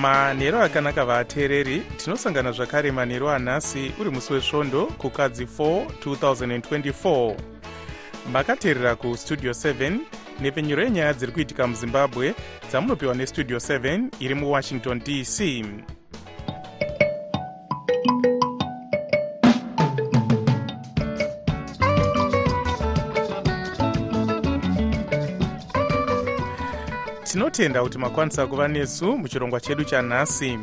manhero akanaka vateereri tinosangana zvakare manhero anhasi uri musi wesvondo kukadzi 4 2024 makateerera kustudio 7 nhepfenyuro yenyaya dziri kuitika muzimbabwe dzamunopiwa nestudio 7 iri muwashington dc tinotenda kuti makwanisa kuva nesu muchirongwa chedu chanhasi.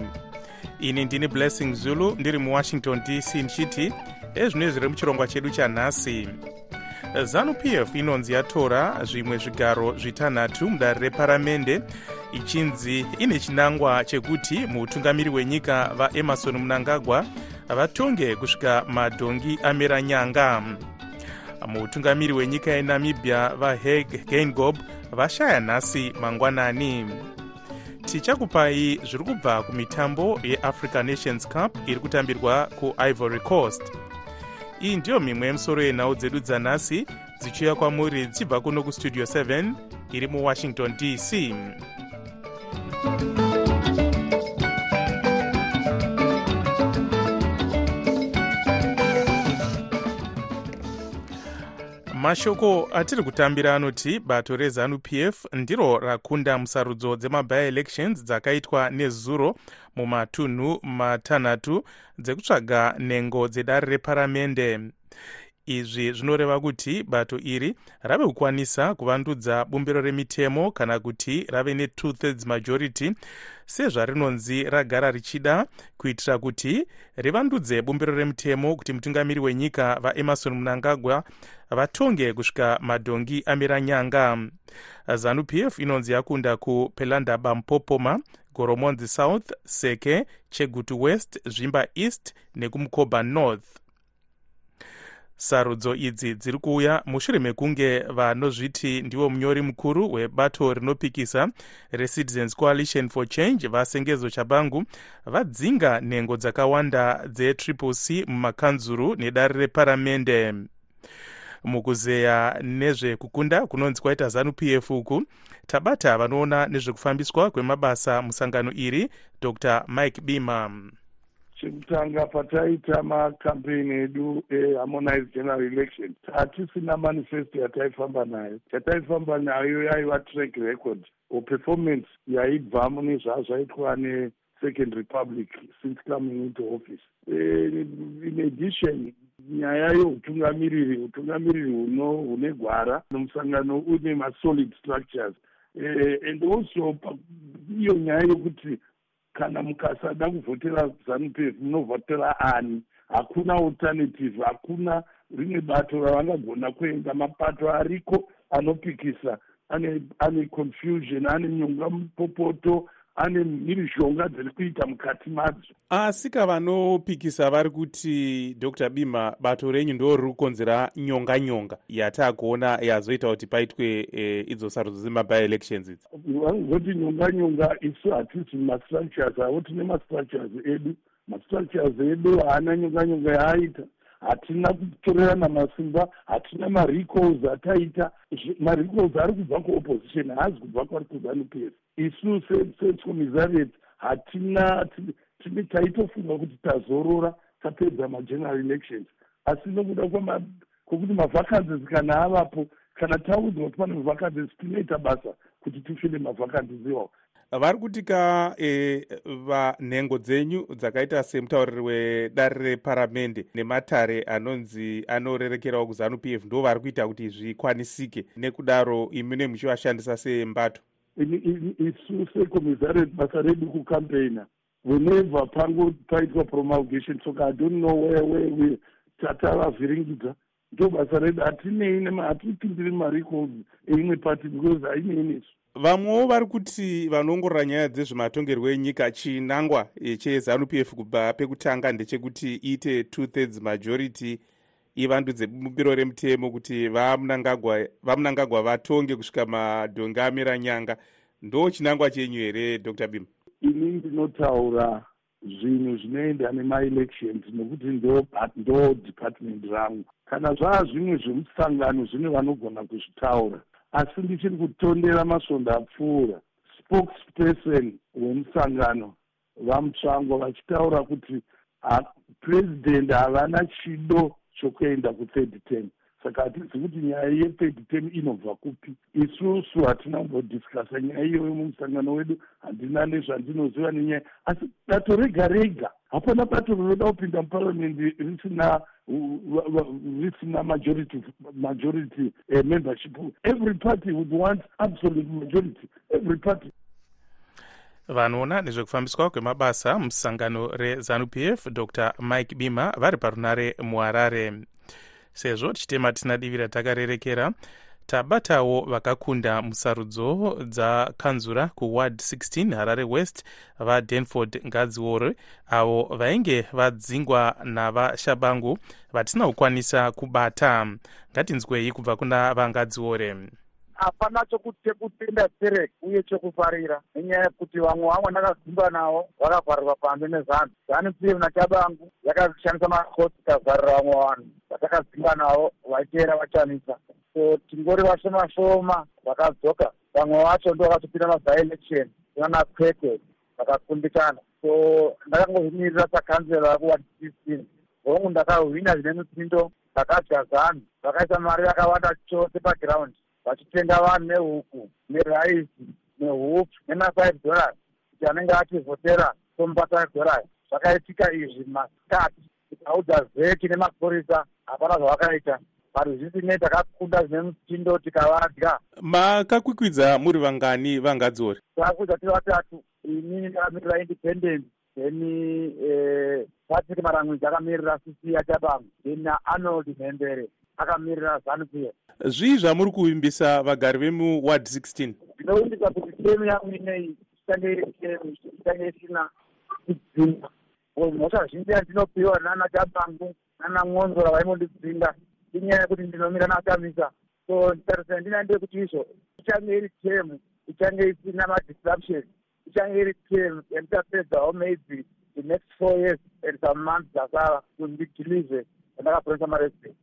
Ini ndini blessing zulu ndiri muwashington dc ndichiti ezvino zviri muchirongwa chedu chanhasi. Zanup f inonzi yatora zvimwe zvigaro zvitanhatu mudare reparamende. Ichinzi ine chinangwa chekuti muutungamiri hwenyika vaemarson munangagwa vatonge kusvika madhongi amera nyanga. Muutungamiri hwenyika yenamibia vaheg gaingob vashaya nhasi mangwanani. Tichakupai zviri kubva kumitambo yeafrica nations cup iri kutambirwa kuivory coast. Iyi ndiyo mimwe yemusoro yenhau dzedu dzanhasi dzichiuya kwamuri dzichibva kuno kustudio 7 iri muwashington dc mashoko atiri kutambira anoti bato rezanup f ndiro rakunda musarudzo dzemabi-elections dzakaitwa nezuro mumatunhu matanhatu dzekutsvaga nhengo dzedare reparamende. Izvi zvinoreva kuti bato iri rave kukwanisa kuvandudza bumbiro remitemo kana kuti rave ne2 thirds majority sezvarinonzi ragara richida kuitira kuti rivandudze bumbiro remutemo kuti mutungamiri wenyika vaemarson munangagwa vatonge kusvika madhongi amira nyanga. Zanup f inonzi yakunda kupelandaba mpopoma goromonzi south seke chegutu west zvimba east nekumukoba north sarudzo idzi dziri kuuya mushure mekunge vanozviti ndivo munyori mukuru webato rinopikisa recitizens coalition for change vasengezo chabangu vadzinga nhengo dzakawanda dzetriple c mumakanzuru nedare reparamende. Mukuzeya nezvekukunda kunonzi kwaita zanup f uku tabata vanoona nezvekufambiswa kwemabasa musangano iri dr. Mike bima chekutanga pataita makampeini edu eharmonized general election hatisina manifesto yataifamba nayo. Yataifamba nayo yaiva track record. Or performance yaibva mune zvazvaitwa nesecond republic since coming into office. In addition nyaya yeutungamiriri utungamiriri hune gwara nomusangano une masolid structures. And also iyo nyaya yokuti kana mukasada kuvhotera zanup f munovhotera ani? Hakuna alternative hakuna rimwe bato ravangagona kuenda. Mapato ariko anopikisa ane ane confusion ane nyonga mupopoto ane mhirizhonga dziri kuita mukati madzo. Asi kavanopikisa vari kuti dr. Bima bato renyu ndo riri kukonzera nyonga nyonga yataakuona yazoita kuti paitwe e, idzo sarudzo dzemabi-elections idzi? Vangoti nyonga nyonga isu hatisi mastructures avo tine mastructures edu. Mastructures edu haana nyonga nyonga yaaita. Hatina kutorerana masimba hatina marecalls ataita. Marecalls ari kubva kuopposition haazi kubva kwari kuzanup f isu secommissariat hatina tine taitofunga kuti tazorora tapedza mageneral elections. Asi nokuda kwokuti mavhakances kana avapo kana taudzwa kuti pane mavhakances tinoita basa kuti tifile mavhakances iwawo. Vari kutika e, vanhengo dzenyu dzakaita semutauriri wedare reparamende nematare anonzi anorerekerawo kuzanup f. Ndo vari kuita kuti zvikwanisike. Nekudaro imune muchivashandisa sembato isu secommissariat basa redu kucampaigna whenever pango paitwa promulgation soka i don't know where where we tatavavhiringidza ndo basa redu hatinei hatipindiri marecalls eimwe party because hainei nesu vamwewo vari kuti vanoongorora nyaya dzezvematongerwo enyika chinangwa chezanup f kubva pekutanga ndechekuti iite two thirds majority ivandudze bumbiro remutemo kuti vamunangagwa vamunangagwa vatonge kusvika madhonge amira nyanga. Ndo chinangwa chenyu here dr. Bim ini ndinotaura zvinhu zvinoenda nemaelections nokuti ndo ndo department rangu. Kana zvaa zvimwe zvemusangano zvine vanogona kuzvitaura asi ndichiri kutondera masvondo apfuura. Spokesperson wemusangano vamutsvango vachitaura kuti purezidendi havana chido chokuenda kuthird term. Saka hatizi kuti nyaya yethird term inobva kupi isusu hatina kumbodiscasa nyaya iyoyo mumusangano wedu handina nezvandinoziva nenyaya. Asi bato rega rega. Hapana bato rinoda kupinda muparamendi risina risina majority majority uh, membership. Every party would want absolute majority. Every party vanoona nezvekufambiswa kwemabasa musangano rezanup f dr. Mike bima vari parunare muharare. Sezvo tichitema tisina divi ratakarerekera tabatawo vakakunda musarudzo dzakanzura kuward 16 harare west vadanford ngadziore avo vainge vadzingwa navashabangu vatisina kukwanisa kubata. Ngatinzwei kubva kuna vangadziore hapana chokutenda serek uye chokufarira. Nenyaya yekuti vamwe vamwe ndakadzimba navo vakavharirwa pambi nezanu zanu pf nachabangu yakashandisa makoti ikavharira vamwe vanhu. Vatakadzimba navo vaiteera vachanisa. So tingori vashoma shoma vakadzoka. Vamwe vacho ndo vakatopinda mavhielection inana kwekwe vakakundikana so ndakangozvimirira sakanzera kuward sixteen hongu ndakahwina zvine mutsindo ndakadya zanu vakaisa mari yakawanda chose pagiraundi vachitenga vanhu nehuku neraisi nehupfu nemafive dollars kuti anenge achivhotera somubata dollars zvakaitika izvi masikati tikaudza zeki nemapurisa hapana zvavakaita. Mari zvisinei takakunda zvine mutindo tikavadya. Makakwikwidza muri vangani vangadziori takakwidza tiri vatatu ini ndakamirira independent then eh, patrick maramwidzi akamirira cc yachabangu then naarnold mhembere akamirira zanupia zvii zvamuri kuvimbisa vagari vemuward 16 ndinovimbisa kuti temu yangu inei ichange iri temu ichange isina kudzinga mhosva zhinji yandinopiwa nana chabangu nana ng'onzora vaimondidzinga inyaya yekuti ndinomira nakamisa so nditarisira ndina ndee kuti izvo ichange iri temu ichange isina madisruption ichange iri temu yandichapedzawo maybe the next four years and some months dzasara kuti ndigilize andakapresa maresident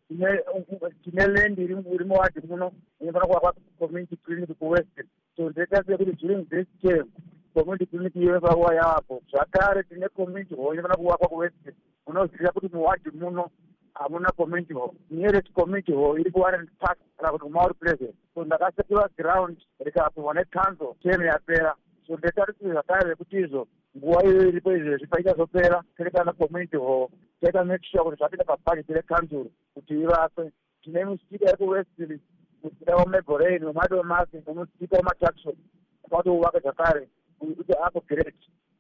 tine land iri muwadhi muno inofana kuvakwa community clinic kuweston so ndeta sekuti during this term community clinic iyo inofana kuva yavapo zvakare tine community hall inofana kuvakwa kuweston munoziva kuti muwadhi muno hamuna community hall. Nearest community hall iri kuwarrant park kana kuti kumauri pleasant so ndakasekiva ground rikapiwa necouncil term yapera. So ndetarisiri zvakare rekuti izvo nguva iyo iripo izvezvi paichazopera terekana community hall taita make sure kuti zvapinda pabhajeti recouncil kuti ivakwe. Tine musika iri kuwestry musika wemagorain wemadomasi nemusika wematakshon akatouvaka zvakare kuti upgrade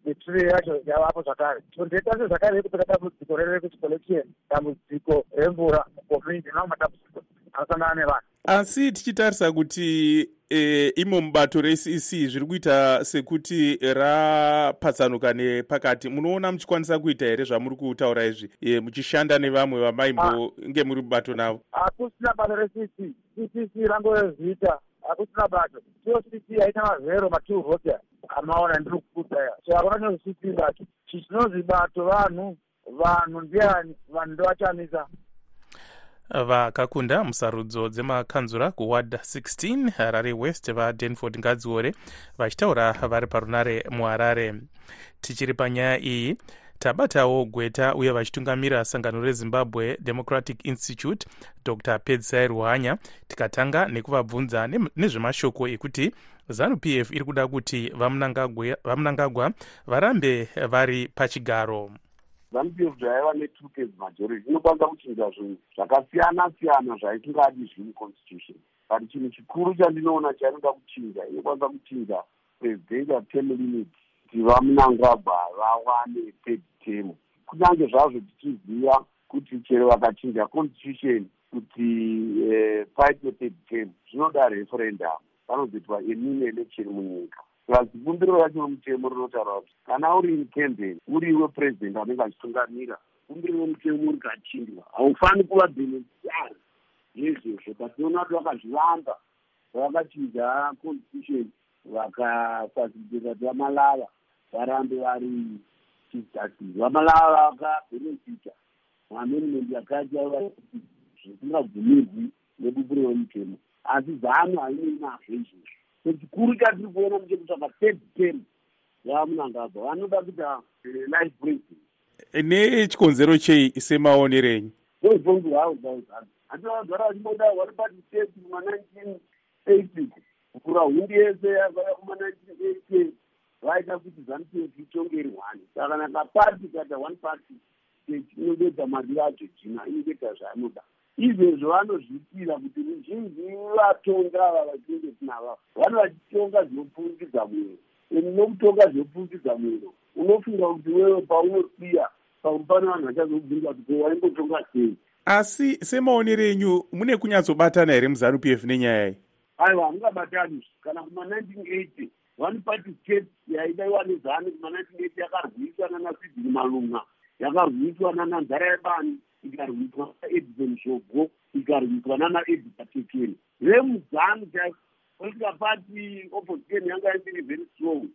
netree yacho yavapo zvakare. So ndetarise zvakare rekupeka dambudziko rerekuti collection dambudziko remvura community nao matambudziko anosangana nevanhu asi tichitarisa kuti e, imo mubato recc zviri kuita sekuti rapatsanuka nepakati. Munoona muchikwanisa kuita here zvamuri kutaura izvi? E, muchishanda nevamwe vamaimbonge ah. muri mubato navo. Hakusina bato recc ccc rangozita hakusina bato. Tiyo cc haina mazero matwo voter amaona ndiri kukudaya so hakuna chinonzi cc bato chichinonzi bato vanhu vanhu ndiani vanhu ndovachamisa vakakunda musarudzo dzemakanzura kuward 16 harare west vadanford ngadziore vachitaura vari parunare muharare. Tichiri panyaya iyi tabatawo gweta uye vachitungamira sangano rezimbabwe democratic institute dr pedzisai ruhanya tikatanga nekuvabvunza nezvemashoko ekuti zanup f iri kuda kuti vamunangagwa varambe vari pachigaro zanupf zvaiva netwo thirds majority inokwanisa kuchinja zvinhu zvakasiyana siyana zvaitingadi zviri constitution. But chinhu chikuru chandinoona chainoda kuchinja inokwanisa kuchinja presidential term limit kuti vamunangagwa vawane third term. Kunyange zvazvo tichiziva kuti chero vakachinja constitution kuti eh, paitwe third term. Zvinoda referendum. Panozoitwa emine election munyika pasi bumbiro racho romutemo rinotaura kuti kana uri in campaign uriwe purezidendi anenge achitungamira bumbiro romutemo rikachindwa haufaniri kuva beneficiary yezvezvo but tinoona kuti vakazvivamba vakachinja constitution vakafasiliteta kuti vamalava varambe vari justice vamalava vakabenefita maamendment yakaita zvisingabvumirwi nebumbiro romutemo asi zano hainei nazvo izvozvo so chikuru chatiri kuona ndechekutsvaka third term yamunangabva vanoda kuita eh, life president nechikonzero chei semaonero enyu ndozvonzi havo zaizano handivagara vachimboda vari pati state kuma-nineteen eighty. Kukura hundi yese yakauya kuma-nineteen eighty vaita kuti zanupf itonge iri one saka nakapati kaita one party state inobedza mari yacho jina inokuita zvaanoda izvezvo vanozvitira kuti ruzhinji vatonga ava vatinenge tinava vano vachitonga zvinopfungidza mwero nokutonga zvinopfungidza mwero unofunga kuti wewe paunosiya pamwe pane vanhu vachazobvunza kuti ko waimbotonga sei? Asi semaonero enyu mune kunyatsobatana here muzanup f nenyaya iyi? Aiwa hamungabatani. Kana kuma-nineteen eighty one party state yaidaiwa kuma-nineteen eighty yakarwiswa nanasidini malunga yakarwiswa nananzara yebani ikarwiswa naedison shogo ikarwiswa nanaedita tekeni remuzanu chai political party opposition yanga isiri very strong.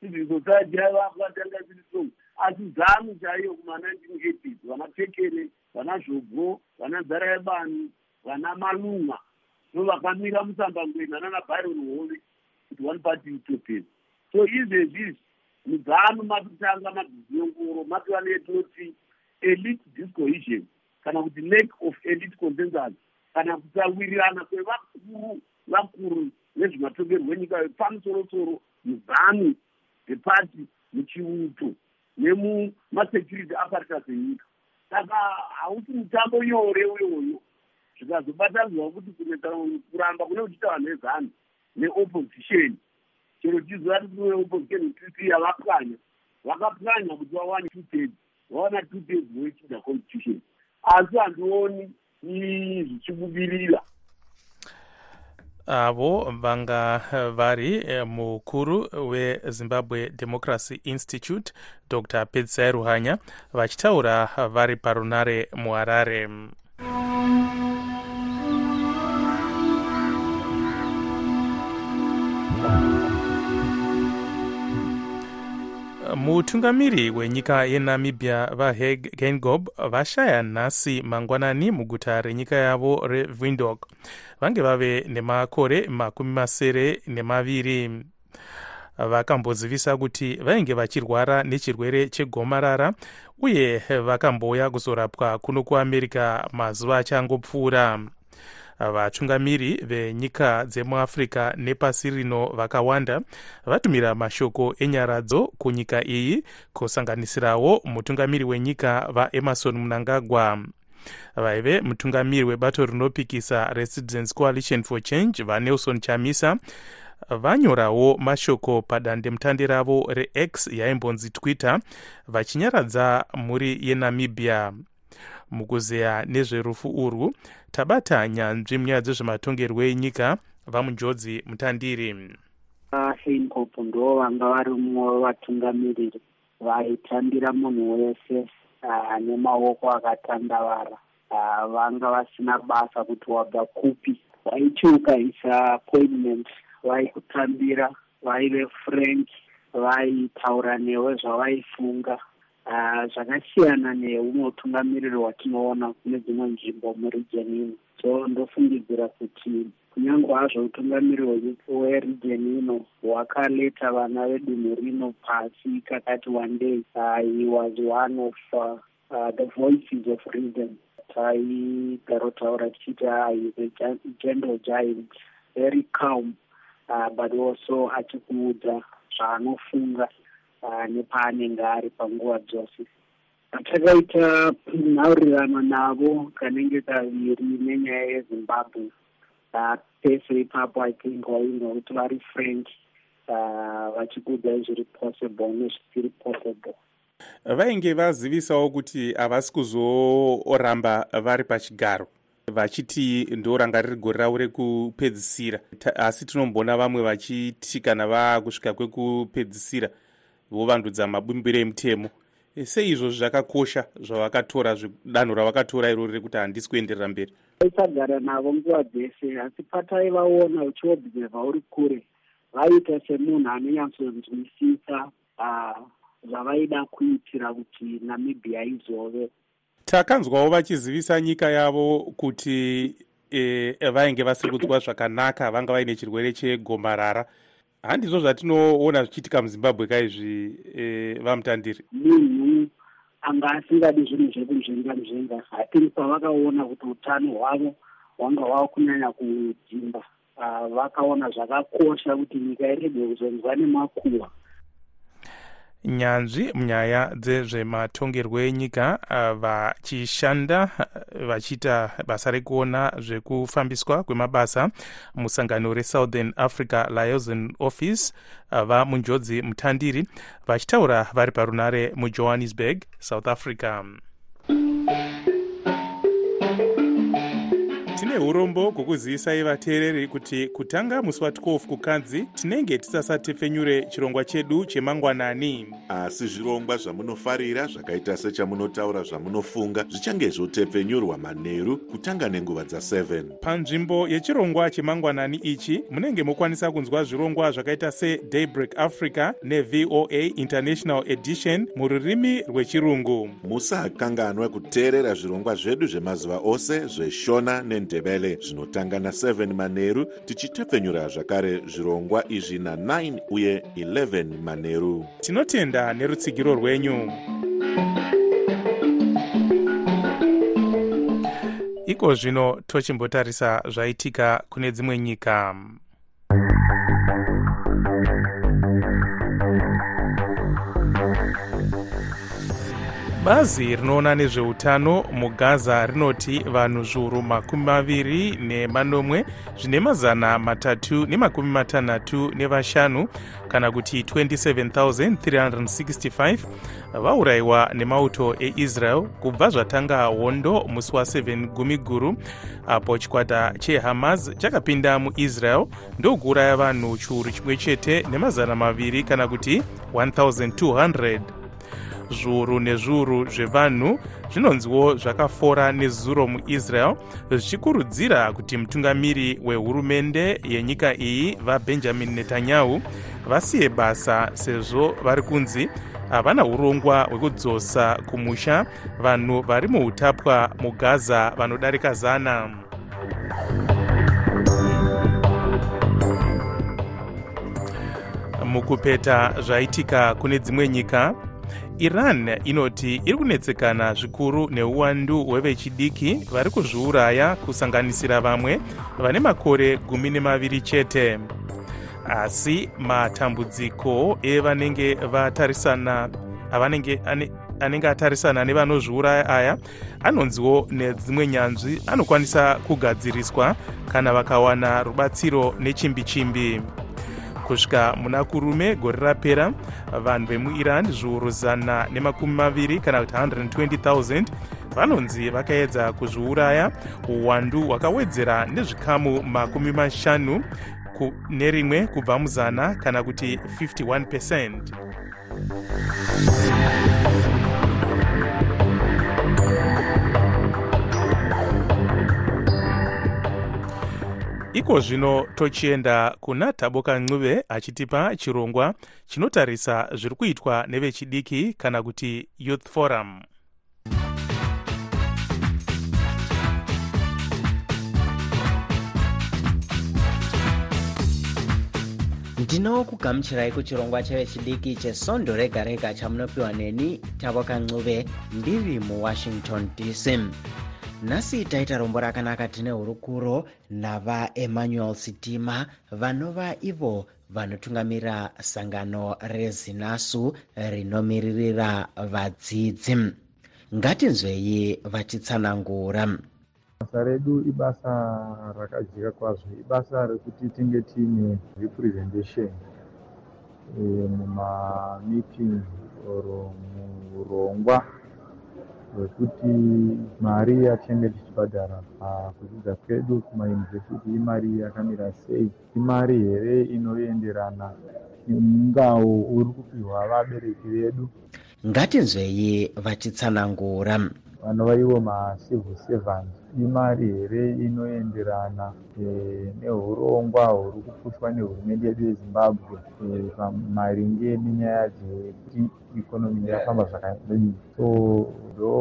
Civil society yaivakati yanga isiri strong. Asi zanu chaiyo kuma-nineteen eighties vana tekene vana zhogo vana nzara yebani vana malunga ndo vakamira musambangwena nana byron hove kuti one party itopesa so izvezvizvi muzanu makutanga mabhiziongoro mativa neyetinoti elite discohesion kana kuti lack of elite consensus kana kusawirirana kwevakuru vakuru nezvematongerwo enyika yepamusorosoro muzanu dzepati muchiuto nemumasecurity apparatus enyika saka hausi mutambo nyore uyoyo. Zvikazobatanidzwa kuti kuramba kune kuchitawa nezanu neopposition. Chero chiziva kuti kune opposition titi yavapwanya vakapwanya kuti vawane two thirds vawana two thirds voichinja constitution asi handioni zvichibudirira avo vanga vari eh, mukuru wezimbabwe democracy institute dr. Pedzisai ruhanya vachitaura vari parunare muharare mutungamiri wenyika yenamibia vahag gengob vashaya nhasi mangwanani muguta renyika yavo revindok vange vave nemakore makumi masere nemaviri. Vakambozivisa kuti vainge vachirwara nechirwere chegomarara uye vakambouya kuzorapwa kuno kuamerica mazuva achangopfuura vatungamiri venyika dzemuafrica nepasi rino vakawanda vatumira mashoko enyaradzo kunyika iyi kusanganisirawo mutungamiri wenyika vaemarson munangagwa vaive mutungamiri webato rinopikisa recitizens coalition for change vanelson chamisa. Vanyorawo mashoko padandemutande ravo rex yaimbonzi twitter vachinyaradza mhuri yenamibia mukuzeya nezverufu urwu. Tabata nyanzvi munyaya dzezvematongerwo enyika vamunjodzi mutandiri. Vahencop ndo vanga vari mumwe wevatungamiriri vaitambira munhu wese nemaoko akatandavara. Vanga vasina basa kuti wabva kupi. Vaiti ukaisa appointment vaikutambira vaive frank vaitaura newe zvavaifunga zvakasiyana neumwe utungamiriri hwatinoona kune dzimwe nzvimbo muregion ino so ndofungidzira kuti kunyange hazvo utungamiriri weregion ino hwakaleta vana vedunhu rino pasi kakati uh, he was one of uh, uh, the voices of reason. Taigarotaura tichiti is a gentle giant very calm. Uh, but also achikuudza zvaanofunga nepaanenge ari panguva dzose. Takaita nhaurirano navo kanenge kaviri nenyaya yezimbabwe. Uh, pese ipapo i think wainwa kuti vari vachikuudzai uh, zviri possible nezvisiri possible. Vainge vazivisawo kuti havasi kuzoramba vari pachigaro vachiti ndo ranga riri gore ravo rekupedzisira. Asi tinombona vamwe vachiti kana vaakusvika kwekupedzisira vovandudza mabumbiro emutemo. E, sei izvozvi zvakakosha zvavakatora danho ravakatora irori rekuti handisi kuenderera mberi. Vaisagara navo nguva dzese asi pataivaona uchiobserva uri kure vaita semunhu anonyatsonzwisisa zvavaida kuitira kuti namibhia izove. Takanzwawo vachizivisa nyika yavo kuti e, vainge vasiri kunzwa zvakanaka vanga vaine chirwere chegomarara handizvo zvatinoona zvichiitika muzimbabwe kaizvi e, vamutandiri? Munhu anga asingadi zvinhu zvekunzvenga nzvenga hatiri pavakaona kuti utano hwavo hwanga hwava kunyanya kudzimba vakaona zvakakosha kuti nyika irege kuzonzwa nemakuhwa nyanzvi munyaya dzezvematongerwo enyika vachishanda vachiita basa rekuona zvekufambiswa kwemabasa musangano resouthern africa liaison office vamunjodzi mutandiri vachitaura vari parunare mujohannesburg south africa tine urombo hwekuzivisai vateereri kuti kutanga musi wa12 kukadzi tinenge tisasatepfenyure chirongwa chedu chemangwanani. Asi zvirongwa zvamunofarira zvakaita sechamunotaura zvamunofunga zvichange zvotepfenyurwa manheru kutanga nenguva dza7 panzvimbo yechirongwa chemangwanani ichi munenge mokwanisa kunzwa zvirongwa zvakaita sedaybreak africa nevoa international edition mururimi rwechirungu. Musakanganwa kuteerera zvirongwa zvedu zvemazuva ose zveshona nendebele zvinotanga na7 manheru tichitepfenyura zvakare zvirongwa izvi na9 uye 11 manheru tinotenda nerutsigiro rwenyu. Iko zvino tochimbotarisa zvaitika kune dzimwe nyika bazi rinoona nezveutano mugaza rinoti vanhu zviuru makumi maviri nemanomwe zvine mazana matatu nemakumi matanhatu nevashanu kana kuti 27365 vaurayiwa nemauto eisrael kubva zvatanga hondo musi wa7 gumi guru apo chikwata chehamas chakapinda muisrael ndokuuraya vanhu chiuru chimwe chete nemazana maviri kana kuti 1200 zviuru nezviuru zvevanhu zvinonziwo zvakafora nezuro muisrael zvichikurudzira kuti mutungamiri wehurumende yenyika iyi vabenjamin netanyahu vasiye basa sezvo vari kunzi havana urongwa hwekudzosa kumusha vanhu vari muutapwa mugaza vanodarika zana. Mukupeta zvaitika kune dzimwe nyika iran inoti iri kunetsekana zvikuru neuwandu hwevechidiki vari kuzviuraya kusanganisira vamwe vane makore gumi nemaviri chete. Asi matambudziko evanenge vatarisana avanenge anenge atarisana nevanozviuraya aya anonziwo nedzimwe nyanzvi anokwanisa kugadziriswa kana vakawana rubatsiro nechimbi chimbi kusvika muna kurume gore rapera vanhu vemuiran zviuru zana nemakumi maviri kana kuti 120000 vanonzi vakaedza kuzviuraya uwandu hwakawedzera nezvikamu makumi mashanu nerimwe kubva muzana kana kuti 51 percent iko zvino tochienda kuna taboka ncuve achitipa chirongwa chinotarisa zviri kuitwa nevechidiki kana kuti youth forum. Ndinokugamuchirai kuchirongwa chevechidiki chesondo rega rega chamunopiwa neni taboka ncuve ndiri muwashington dc nhasi taita rombo rakanaka tine hurukuro navaemmanuel sitima vanova ivo vanotungamirira sangano rezinasu rinomiririra vadzidzi. Ngatinzwei vachitsanangura. Basa redu ibasa rakajeka kwazvo ibasa rekuti tinge tiine representation mumameetings oro muurongwa hwekuti mari yatinenge tichibhadhara pakudzidza kwedu kumayunivhesiti imari yakamira sei? Imari here inoenderana nemungawo uri kupiwa vabereki vedu? Ngatinzwei vachitsanangura. Vanova ivo macivil servants imari here inoenderana e, neurongwa huri kupushwa nehurumende yedu yezimbabwe e, maringe nenyaya dzekuti ikonomi yafamba zvakadii so ndo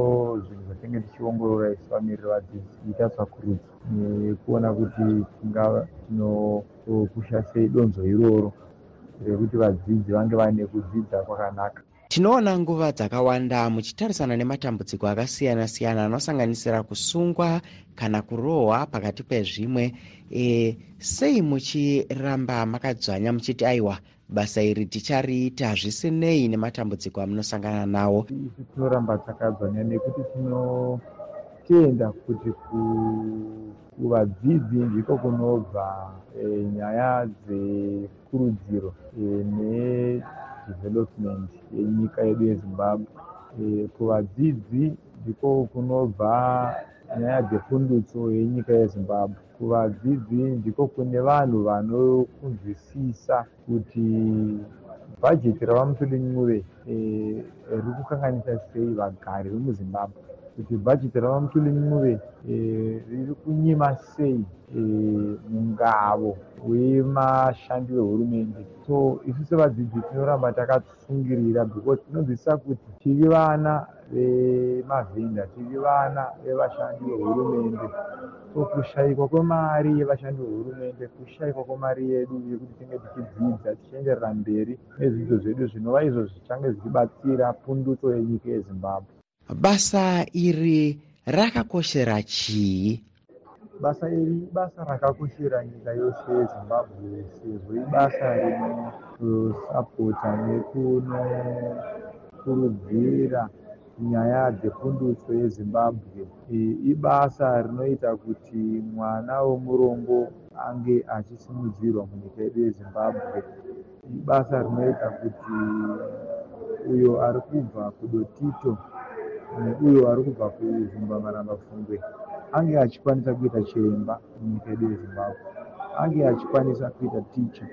zvinhu zvatinge tichiongorora isu vamiriri vadzidzi ita tsvakurudzo nekuona kuti tingava tinopusha sei donzo iroro rekuti vadzidzi vange vaine kudzidza kwakanaka tinoona nguva dzakawanda muchitarisana nematambudziko akasiyana-siyana anosanganisira kusungwa kana kurohwa pakati pezvimwe. E, sei muchiramba makadzvanya muchiti aiwa basa iri tichariita zvisinei nematambudziko amunosangana nawo. Isi tinoramba takadzvanya nekuti tinotenda kuti kuvadzidzi ndiko kunobva e, nyaya dzekurudziro e, ne development yenyika yedu yezimbabwe. E, kuvadzidzi ndiko kunobva nyaya dzepundutso yenyika yezimbabwe. Kuvadzidzi ndiko kune vanhu vanokunzwisisa kuti bhajeti ravamutulinyuve e, riri kukanganisa sei vagari vemuzimbabwe. Kuti bhajeti ravamutulinyuve e, riri kunyima sei e, mungavo wemashandi vehurumende so isu sevadzidzi tinoramba takatsungirira because tinonzwisisa kuti tiri vana vemavhinda tiri vana vevashandi vehurumende. So kushayikwa kwemari yevashandi vehurumende kushayikwa kwemari yedu yekuti tinge tichidzidza tichienderera mberi nezvidzo zvedu zvinova izvo zvichange zvichibatsira pundutso yenyika yezimbabwe. Basa iri rakakoshera chii basa iri ibasa rakakoshera nyika yose yezimbabwe sezvo ibasa rinosapota nekunokurudzira nyaya dzepundutso yezimbabwe. Ibasa rinoita kuti mwana womurombo ange achisimudzirwa munyika yedu yezimbabwe. Ibasa rinoita kuti uyo ari kubva kudotito neuyo ari kubva kuvhumba marambafungwe ange achikwanisa kuita chiremba munyika yedu yezimbabwe ange achikwanisa kuita ticha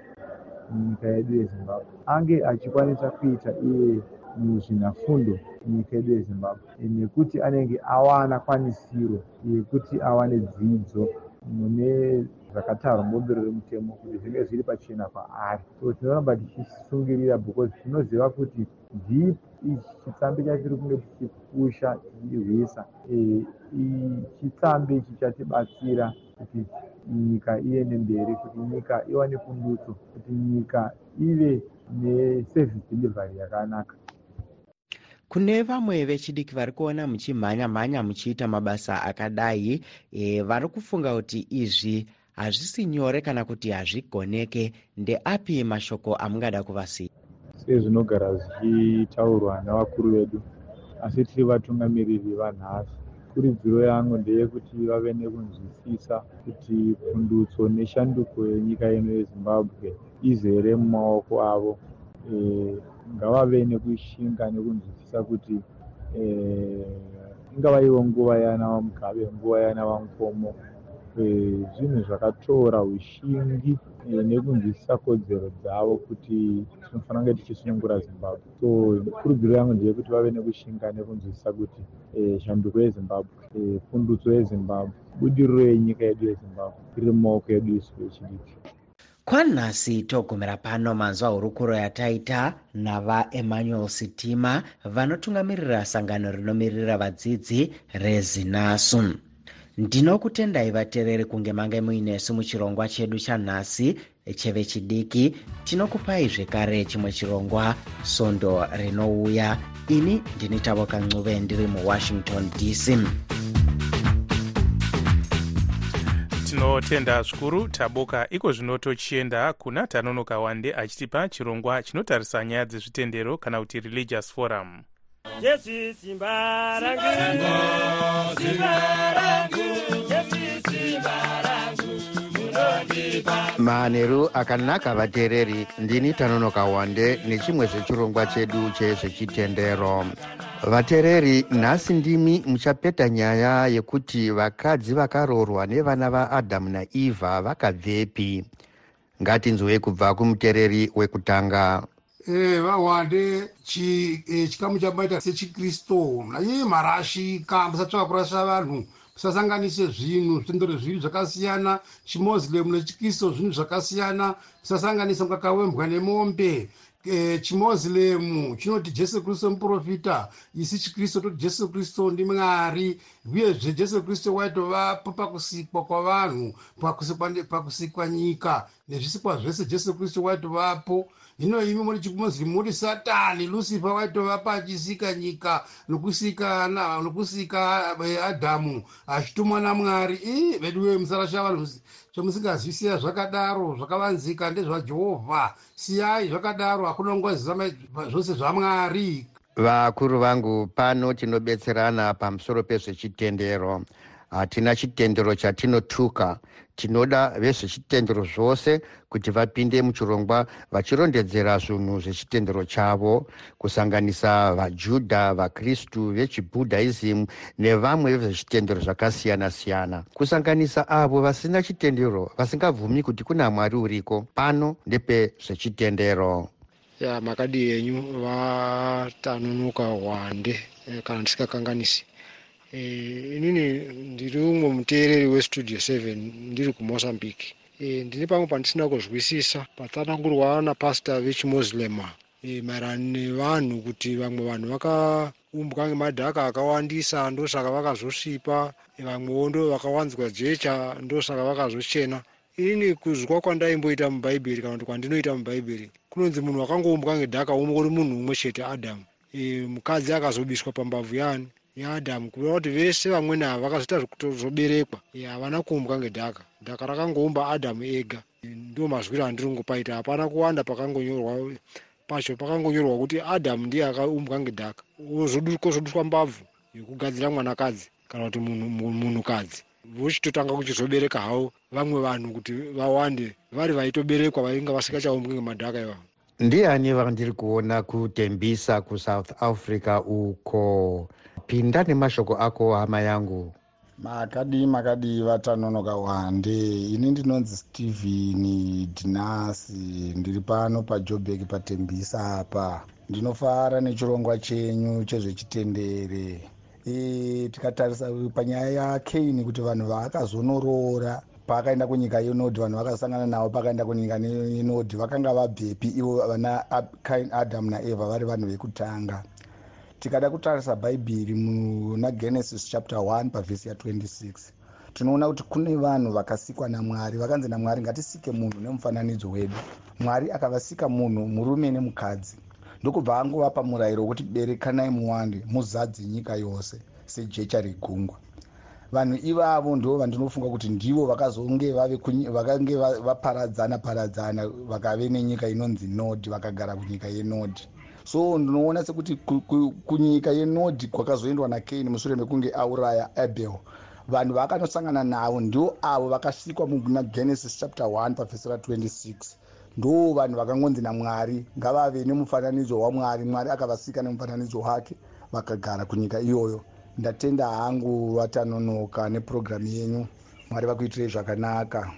munyika yedu yezimbabwe ange achikwanisa kuita iye muzvinafundo munyika yedu yezimbabwe. Nekuti anenge awana kwanisiro yekuti awane dzidzo mune zvakatarwa mubumbiro remutemo kuti zvinge zviri pachena kwaari so tinoramba tichisungirira because tinoziva kuti ndii chitsambi chatiri kunge tichipusha tichirwisa chitsambi chichatibatsira kuti nyika iende mberi kuti nyika iwane pundutso kuti nyika ive neservice delivery yakanaka kune vamwe vechidiki vari kuona muchimhanya-mhanya muchiita mabasa akadai e, vari kufunga kuti izvi hazvisi nyore kana kuti hazvigoneke ndeapi mashoko amungada kuvasiya sezvinogara zvichitaurwa navakuru vedu asi tiri vatungamiriri vanhasi. Kurudziro yangu ndeyekuti vave nekunzwisisa kuti pundutso neshanduko yenyika yeno yezimbabwe izere mumaoko avo e, ngavave nekushinga nekunzwisisa kuti e, ingava ivo nguva yana vamugabe nguva yana vamukomo zvinhu zvakatora ushingi nekunzwisisa kodzero dzavo kuti tinofanira kunge tichisunungura zimbabwe. So kurudziro yangu ndeyekuti vave nekushinga nekunzwisisa kuti shanduko yezimbabwe pundutso yezimbabwe budiriro yenyika yedu yezimbabwe iri mumaoko edu isu vechidiki kwanhasi togumira pano manzwa hurukuro yataita navaemmanuel sitima vanotungamirira sangano rinomirira vadzidzi rezinasu. Ndinokutendai vateereri kunge mange muinesu muchirongwa chedu chanhasi chevechidiki tinokupai zvekare chimwe chirongwa sondo rinouya. Ini ndini tavoka ncuve ndiri muwashington dc tinotenda zvikuru taboka iko zvino tochienda kuna tanonoka wande achitipa chirongwa chinotarisa nyaya dzezvitendero kana kuti religious forum. Jesu simba rangu simba rangu manheru akanaka vateereri. Ndini tanonoka wande nechimwe zvechirongwa chedu chezvechitendero vateereri nhasi ndimi muchapeta nyaya yekuti vakadzi vakaroorwa nevana vaadhamu naivha vakabvepi. Ngatinzwei kubva kumuteereri wekutanga. Eh vawande chi eh, chikamu chamaita sechikristu. Nanyeye marashika musatsvaka kurasha vanhu musasanganise zvinhu zvitendero zviri zvakasiyana chimoslem nechikristu zvinhu zvakasiyana. Musasanganisa mukaka wembwa nemombe. Eh, chimoslem chinoti jesu kristu muprofita. Isi chikristu toti jesu kristu ndimwari uyezve jesu kristu waitovapo pakusikwa kwavanhu pakusikwa nyika nezvisikwa zvese jesu kristu waitovapo. Hino imi muri chimoslem muri satani lucifer waitovapo achisika nyika nokusika eh, adhamu achitumwa namwari. I vedu wee musarasha vanhu zvamusingazvisiya zvakadaro zvakavanzika ndezvajehovha. Siyai zvakadaro hakuna ungwazisa zvose zvamwari vakuru vangu pano tinobetserana pamusoro pezvechitendero. Hatina chitendero chatinotuka. Tinoda vezvechitendero zvose kuti vapinde muchirongwa vachirondedzera zvinhu zvechitendero chavo kusanganisa vajudha vakristu vechibhudhaism nevamwe vezvechitendero zvakasiyana-siyana. Kusanganisa avo vasina chitendero vasingabvumi kuti kuna mwari uriko pano ndepezvechitendero ya makadi enyu vatanonoka wande eh, kana ndisingakanganisi e, inini ndiri umwe muteereri westudio seven ndiri kumozambique. E, ndine pamwe pandisina kuzwisisa patsanangurwa napasta vechimoslema e, maererano nevanhu kuti vamwe vanhu vakaumbwa ngemadhaka akawandisa ndosaka vakazosvipa vamwewo ndo vakawanzwa jecha ndosaka vakazochena inini kuzwa kwandaimboita mubhaibheri kana kuti kwandinoita mubhaibheri kunonzi munhu akangoumbwa ngedhaka uri munhu umwe chete adhamu e, mukadzi akazobiswa pambavhu yani yaadhamu kureva kuti vese vamweni ava vakazoita zvekutozoberekwa. Havana kuumbwa ngedhaka. Dhaka rakangoumba adhamu ega. Ndo mazwiro andiri ngopaita hapana kuwanda pakangonyorwa pacho pakangonyorwa kuti adhamu ndiye akaumbwa ngedhaka. Kozoduswa mbavhu yekugadzira mwanakadzi kana kuti munhukadzi vochitotanga kuchizobereka havo vamwe vanhu kuti vawande vari vaitoberekwa vainga vasikachaumbwi ngemadhaka ivavo ndiani vandiri kuona kutembisa kusouth africa uko? Pinda nemashoko ako hama yangu. Makadii makadii vatanonoka wande. Ini ndinonzi stephen dinasi. Ndiri pano pajobek patembisa apa. Ndinofara nechirongwa chenyu chezvechitendere e, tikatarisa panyaya yakaini kuti vanhu vaakazonoroora paakaenda kunyika yenodhi vanhu vakasangana navo pakaenda kunyika yenodhi vakanga vabvepi ivo vana kain adam naeva vari vanhu vekutanga. Tikada kutarisa bhaibheri muna genesis chapter 1 pavhesi ya26 tinoona kuti kune vanhu vakasikwa namwari vakanzi namwari ngatisike munhu nemufananidzo wedu. Mwari akavasika munhu murume nemukadzi ndokubva angovapa murayiro wekuti berekanai muwande muzadzi nyika yose sejecha regungwa vanhu ivavo ndo vandinofunga kuti ndivo vakazonge vakange vaparadzana paradzana vakave nenyika inonzi nod vakagara kunyika yenod so ndinoona sekuti kunyika yenod kwakazoendwa nakaini mushure mekunge auraya abel. Vanhu vaakanosangana navo ndo avo vakasikwa muna genesis chapter 1 pavhesi ra26 ndo vanhu vakangonzi namwari ngavave nemufananidzo wamwari. Mwari akavasika nemufananidzo wake vakagara kunyika iyoyo. Ndatenda hangu vatanonoka nepurogiramu yenyu. Mwari vakuitirei zvakanaka.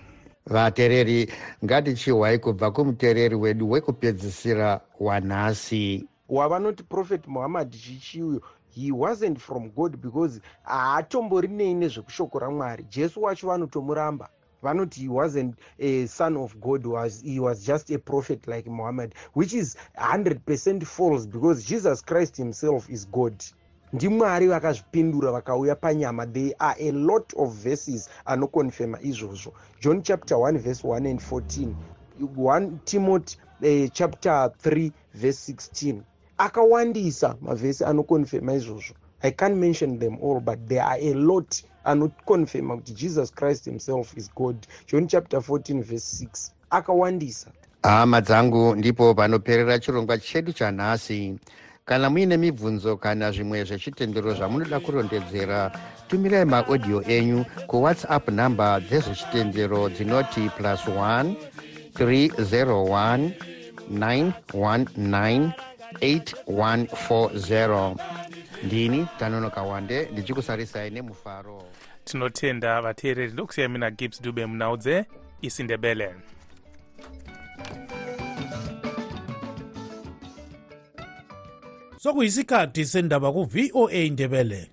Vateereri ngatichihwai kubva kumuteereri wedu wekupedzisira wanhasi. Wavanoti prophet muhammad chichiuyo he wasn't from god because haatomborinei nezvekushoko ramwari jesu wacho vanotomuramba vanoti he wasn't a son of god was he was just a prophet like muhammad which is 100 percent false because jesus christ himself is god. Ndimwari vakazvipindura vakauya panyama. There are a lot of verses anokonfema izvozvo. John chapter 1 verse 1 and 14 1 timothy uh, chapter 3 verse 16 akawandisa mavhesi anokonfema izvozvo. I can't mention them all but there are a lot anokonfema kuti jesus christ himself is god. John chapter 14 verse 6 akawandisa. Hama dzangu ndipo panoperera chirongwa chedu chanhasi. Kana muine mibvunzo kana zvimwe zvechitendero zvamunoda kurondedzera tumirai maaudio enyu kuwhatsapp nhamba dzezvechitendero dzinoti plus 1 301 919 8140 ndini tanonoka wande ndichikusarisai nemufaro tinotenda vateereri lokusiya mina gibbs dube munaudze isindebele. Sokuyisikhathi sendaba ku-voa ndebele.